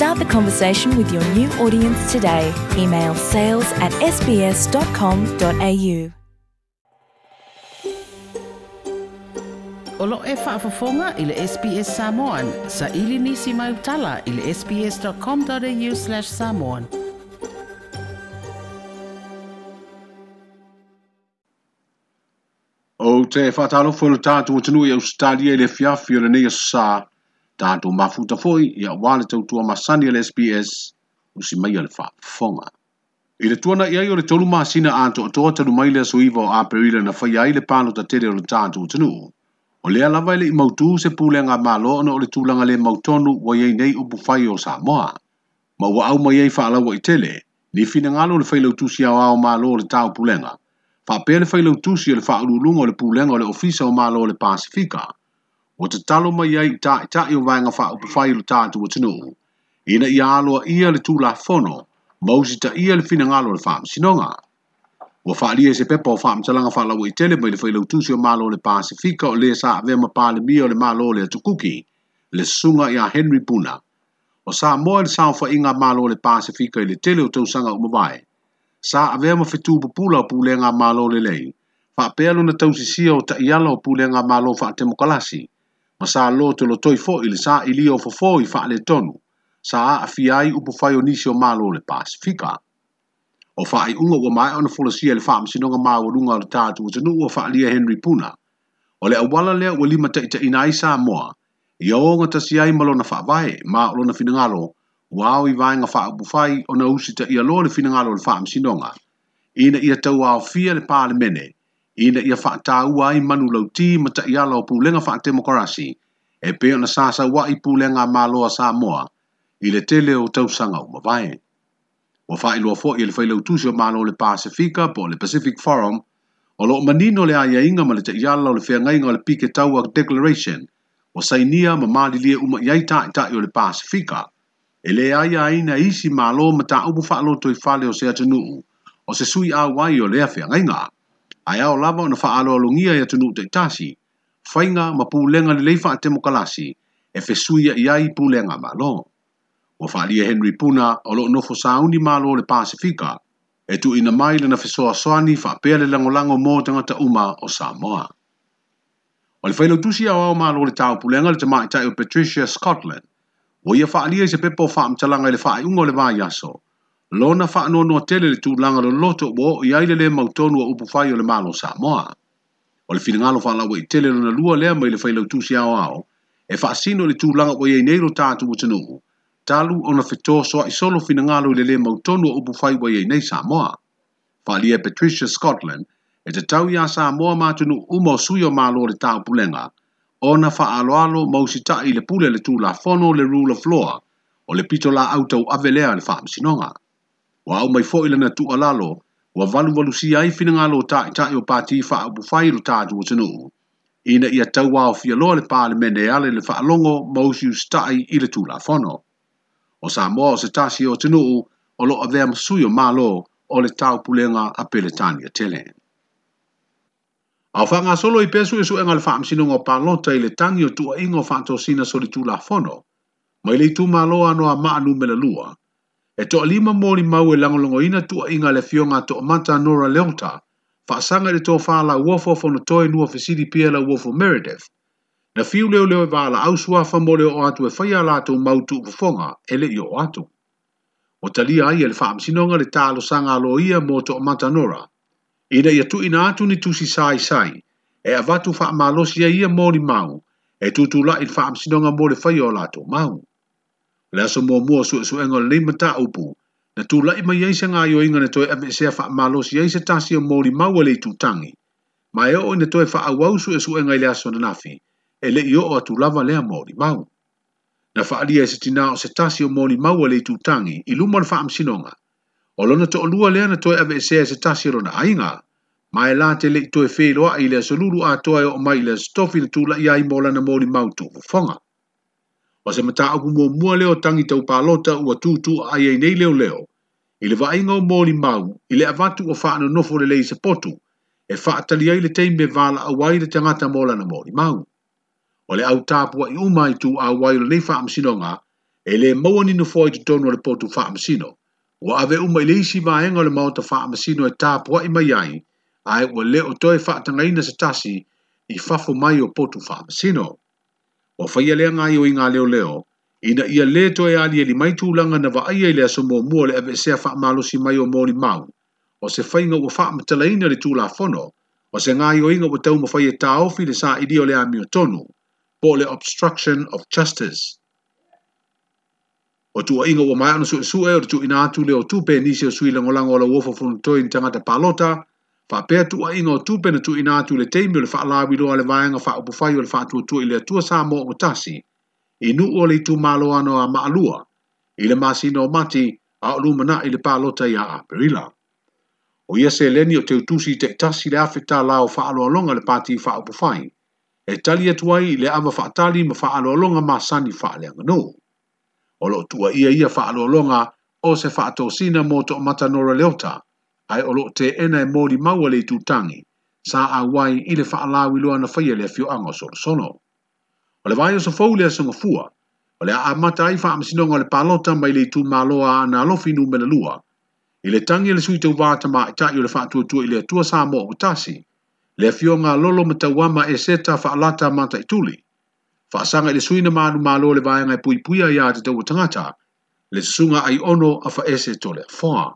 Start the conversation with your new audience today. Email sales at sbs.com.au. Olo e whaafafonga i le SBS Samoan. Sa ili nisi mai utala i le sbs.com.au slash samoan. O te whatalo fo le tātou atanu i Australia i le fiafi o le nei a tātou mafuta foi ia wāle tau tua masani al SPS usi mai al fonga. I le tuana ia i o le tolu maasina ato atoa talu mai le asoiva o aperila na fai ai le pano ta tere o le tātou tanu. O le alawa ele i mautu se pūle ngā mālo ana o le tūlanga le mautonu wa iei nei upu fai o Samoa. Ma ua au mai ei whaalau i tele, ni fina ngalo le fai lautusi au au mālo o le tāu pūlenga. Fa pē le fai lautusi o le fa'alulunga o le pūlenga o le ofisa o mālo o le Pasifika. o te talo mai ai ta ta i wanga fa upu whai lo tātu o tinu. Ina i aloa ia le la whono, mausi ta ia le fina ngalo le whaam sinonga. Wa fa lia se pepa o whaam talanga wha lawa i tele mai le whai tusi o malo le Pasifika o le sa avema ma pāle mia o le malo le atukuki, le sunga i a Henry Puna. O sa moa le sao inga malo le Pasifika i le tele o tausanga umawai. Sa ave ma fitu pupula o pulenga malo le lei. Fa pēlo na tausisia o ta iala o pulenga malo fa te mokalasi ma sa lo te lo toi fo ili sa ili o fo fo i fa le tonu, sa a fi ai upo fai o nisi o malo le pasifika. O fa ai unga wa mai ona fola sia e le fa msinonga maa wa runga o le tatu o tenu wa fa alia Henry Puna, o le awala lea wa lima ta ita inai sa moa, i o nga ta si ai malo na fa vai, ma o lo na finangalo, wao i vai nga fa upo fai o na usi ta ia lo le finangalo le fa msinonga, ina ia tau a fia le pa le mene, i ina ia whaatau ai manu lau ti ma ta iala o pūlenga wha demokarasi e peo na sasa wa i pūlenga māloa sa moa i le tele o tausanga o mawai. Wa wha ilua fo i le whailau tūsi o māloa le Pasifika po le Pacific Forum o lo manino le aia inga ma le ta iala o le whia ngainga o le pike taua declaration o sainia ma māli lia uma iai ta i ta i o le Pasifika e le aia ina isi māloa ma ta upu wha alo toi fale o se atanuu o se sui a wai o le whia ngai ngainga ai ao lava ona faaaloalogia tunu tunuu taʻitasi faiga ma pulega lelei faatemokalasi e fesuia i ai pulega O ua faaalia henry puna o lo nofo sauni malo le pasifika e ina mai lana fesoasoani faapea le lagolago mo tagata uma o samoa o le failautusi ma lo le tau taupulega le tamaʻitaʻi o patricia scotland O ia faaalia i se pepa o faamatalaga i le faaaiʻuga o le vaiaso lona no tele le tūlanga lo loto o i aile le mautonu o upu whai o le malo Samoa. O le finangalo whaalawa i e tele lona lua lea mai le whailau tūsi ao ao, e whaasino le tūlanga o iei neiro tātu o tanuhu, talu ona fito soa i solo finangalo i le le mautonu o upu whai o iei nei Samoa. Whaalia Patricia Scotland e te tau ia Samoa mātunu umo sui o malo le tāu pulenga, ona ma mausita i le pule le la fono le rule of law, o le pitola au tau avelea le whaamsinonga. wa au mai foi lana tu alalo wa valu valu si ai fina ngalo ta ta yo pati fa bu fai ru ta tu tunu ina ia tau wa fi lo le parliament e ale le fa longo mosi u stai ile tu la fono o sa mo se ta si o tunu o lo of them su yo malo o le tau pulenga a pelitania tele Awhanga solo i pesu e su engal e faam sinu ngā pālota i le tangi o tua ingo fanto sina soli tū la fono, mai le tū mā loa noa maa nu mele lua, e to lima mori mau e ina tua inga le fionga to mata Nora Leonta, whaasanga le tō whala uofo fono toi nua fesiri pia la uofo Meredith, na fiu leo leo e wala au fa mole o atu e whaia lātou mautu ufonga e le i o atu. O talia ai e le whaamsinonga le tālo sanga alo ia mo to mata Nora, ina ia tu ina atu ni tusi sai sai, e avatu whaamalosi malosia ia mori mau, e tutula i whaamsinonga mo le whaia o lātou mau. le aso muamua o suʻesuʻega o lelei mataupu na tulaʻi mai ai se gaioiga na toe avesea faamalosi ai se tasi o molimau a le itutagi ma e oo ina toe faauau suʻesuʻega i le aso nanafi e leʻi oo atu lava lea molimau na faaalia e se tinā o se tasi o molimau a le itutagi i luma o le faamasinoga o lona toʻalua lea na toe aveesea e se tasi o lona aiga ma e lā te leʻi toe feiloaʻi i le aso lulu atoa e oo mai i le aso tofi na tulaʻi ai mo lana molimau tuufofoga o se mata aku mō mua leo tangi tau pālota ua tūtū a ai nei leo leo, i le vaingo mō li mau, i le avatu o whaano nofo le lei se potu, e whaatali ai le teime vāla a waire te ngata mōla na mō mau. O le au tāpua i umai tū a waire nei whaamsino ngā, e le maua ninu fōi tu tono le potu whaamsino, Wa ave umai le isi vāenga le mauta whaamsino e tāpua i mai ai, ai ua le o toi whaatangaina se tasi i fafo mai o potu whaamsino. Mō o fai a lea ngai o inga leo leo, ina ia le to e ali e li mai tūlanga na wa aia i lea sumo mua le ebe sea wha malo si mai o mōri mau, o se fai ngau wa wha mtala ina le tūla fono, o se ngai o inga wa tau mawhai e tā ofi le sā idio lea mio tonu, po le obstruction of justice. O tua inga wa mai anu su e su e, o tu ina atu leo tupe nisi o sui langolango ala uofo funtoi ni tangata palota, o pa petu a ino tupe na tu ina tu le teimi o le wha alawi loa le vayanga wha upufai o le fa tu i le atua sa mo o tasi, i nu o tu malo ano a maalua, i le masino mati a lu ulumana i le palota i a aperila. O ia se leni o te utusi te tasi le afeta la o fa alo alonga le pati i wha upufai, e tali atuai i le ama fa tali ma wha alo alonga ma sani wha le anganu. O lo tua ia ia fa alo alonga o se wha atosina mo to matanora leota, ai olo te ena e mōri maua le tūtangi, sa a wai i le whaalawi loa na whaia le fio anga sol sono. O le vai o so fau lea sanga fua, o le a mata ai wha amasinonga le palota mai le tū maloa na lofi nu mele lua, i le tangi le sui tau vāta ma i tai o le whaatua tua i le tua sā mō o tasi, le fio ngā lolo ma tau ama e seta whaalata mata i tuli, whaasanga i le sui na manu malo le vai ngai pui puia i a te tau tangata, le sunga ai ono a whaese tole fwaa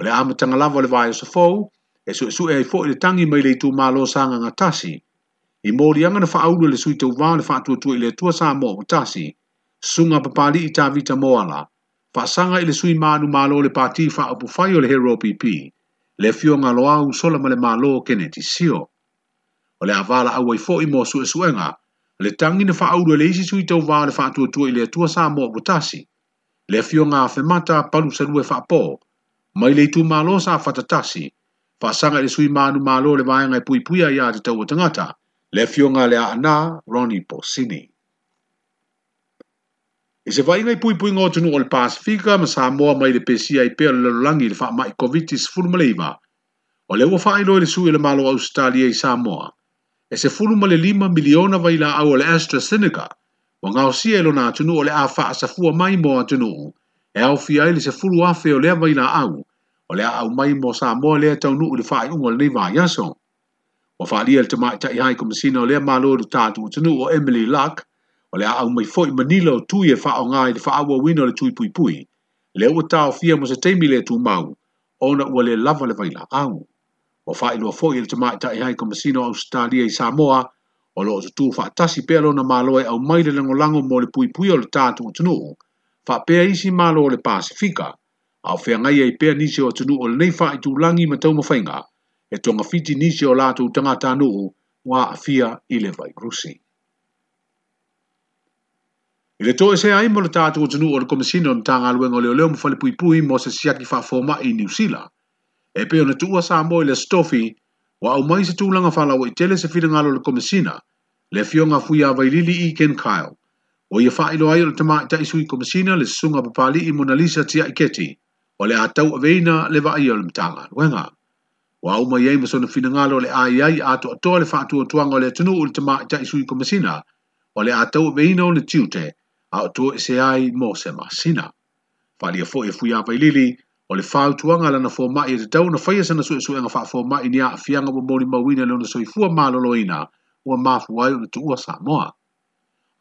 o le amatanga lava o le vai o sa fau, e su e su e ai fau e le tangi mai le tu malo sa nga ngatasi. I mori anga na wha aulu le sui tau wāne wha atua tua i le tua sa mō o tasi, sunga papali i tā vita moala, wha sanga i le sui mānu mālo le pāti wha apu whai o le hero PP, le fio ngā loa u sola ma le mālo o kene ti sio. O le awala awai fō i mō su e suenga, le tangi na wha aulu le isi sui tau wāne wha atua tua i le tua sa mō o tasi, le fio ngā whemata palu sa lue wha apoo, mai le tu malo sa fatatasi pasanga le sui manu malo le vai ngai pui pui ya te tawa tangata le fionga le ana roni po e se vai ngai pui pui ngo tunu ol pas fika ma sa mo mai le pesi ai pe le langi le fa mai covidis fulmaleva o le wa ino le sui le malo australia i samoa e se fulu male lima miliona vai la au le astra wa ngau si e lona atunu o le afa asafua mai mo tunu e au fia ele se fulu afe o lea mai na au, o lea au mai mo sa mo lea tau nuu le fai unwa lei vaa yaso. O fai lia le tamai tai hai kumasina o lea malo le tatu o tanu o Emily Luck, o lea au mai foi manila o tui e fai o ngai le fai awa wina le tui pui pui, lea ua tau fia mo se teimi le tu mau, o na ua le lava le vai la au. O fai lua foi le tamai tai hai kumasina o Australia i Samoa, o loo o tu fai tasi pelo na malo e au mai le lango lango mo le pui pui o le tatu o tanu o whapea isi malo o le Pasifika, au whea ngai ei pea nisi o atunu o nei wha i tū langi ma tau mawhainga, e tonga fiti nisi o lātou tangata nuhu wā a fia i le vai grusi. I le toa se a imo le tātou atunu o le komisino na tanga luenga o leo leo mwhale pui pui mo se siaki wha i New Zealand, e peo na tūua sā moi le stofi wā au mai se tūlanga whalawa i e tele se whirangalo le komisina, le fionga fui a vailili i Ken Kyle o ia fa ilo ai o tama ta isu i komisina le sunga papali i Mona Lisa tia i keti, o le atau a veina le va o le mtanga, wenga. O au mai ei masona fina ngalo le ai ai ato atoa le fatu o tuanga le tunu o le tama ta isu i komisina, o le atau a veina o le tiute, a atoa i e se ai mo se masina. Fa lia fo e fui a vai lili, o le fau tuanga lana fo mai e te tau na faya e sana su e su e nga fa fo mai ni a fianga wa mori mawina le ona soifua malo loina, ua mafu ai o le tuua Samoa. moa.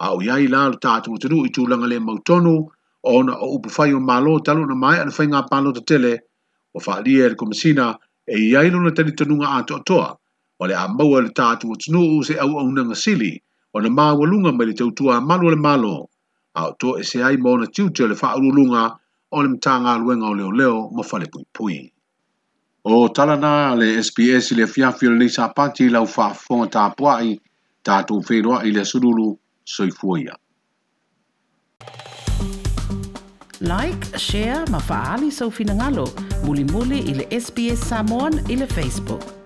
a o iai la lo tatou tunu i tulaga le mautonu o ona o upu fai o mālo talu na mai ana faiga pālo te tele o whaalia e komisina e iai lona tani atoatoa o le a maua le tatou atunuu se auaunaga sili ona maualuga māwalunga mai le tautua malu le mālo a o to e se ai mōna tiutia le whaarulunga o le matagaluega o leoleo ma whale pui O talana le SPS le fiafio le nisa pati lau whaafonga tā puai tātou whenua i le sururu soifuia. Like, share, mafaali sa so ufinangalo. Muli-muli ili SBS Samoan ili Facebook.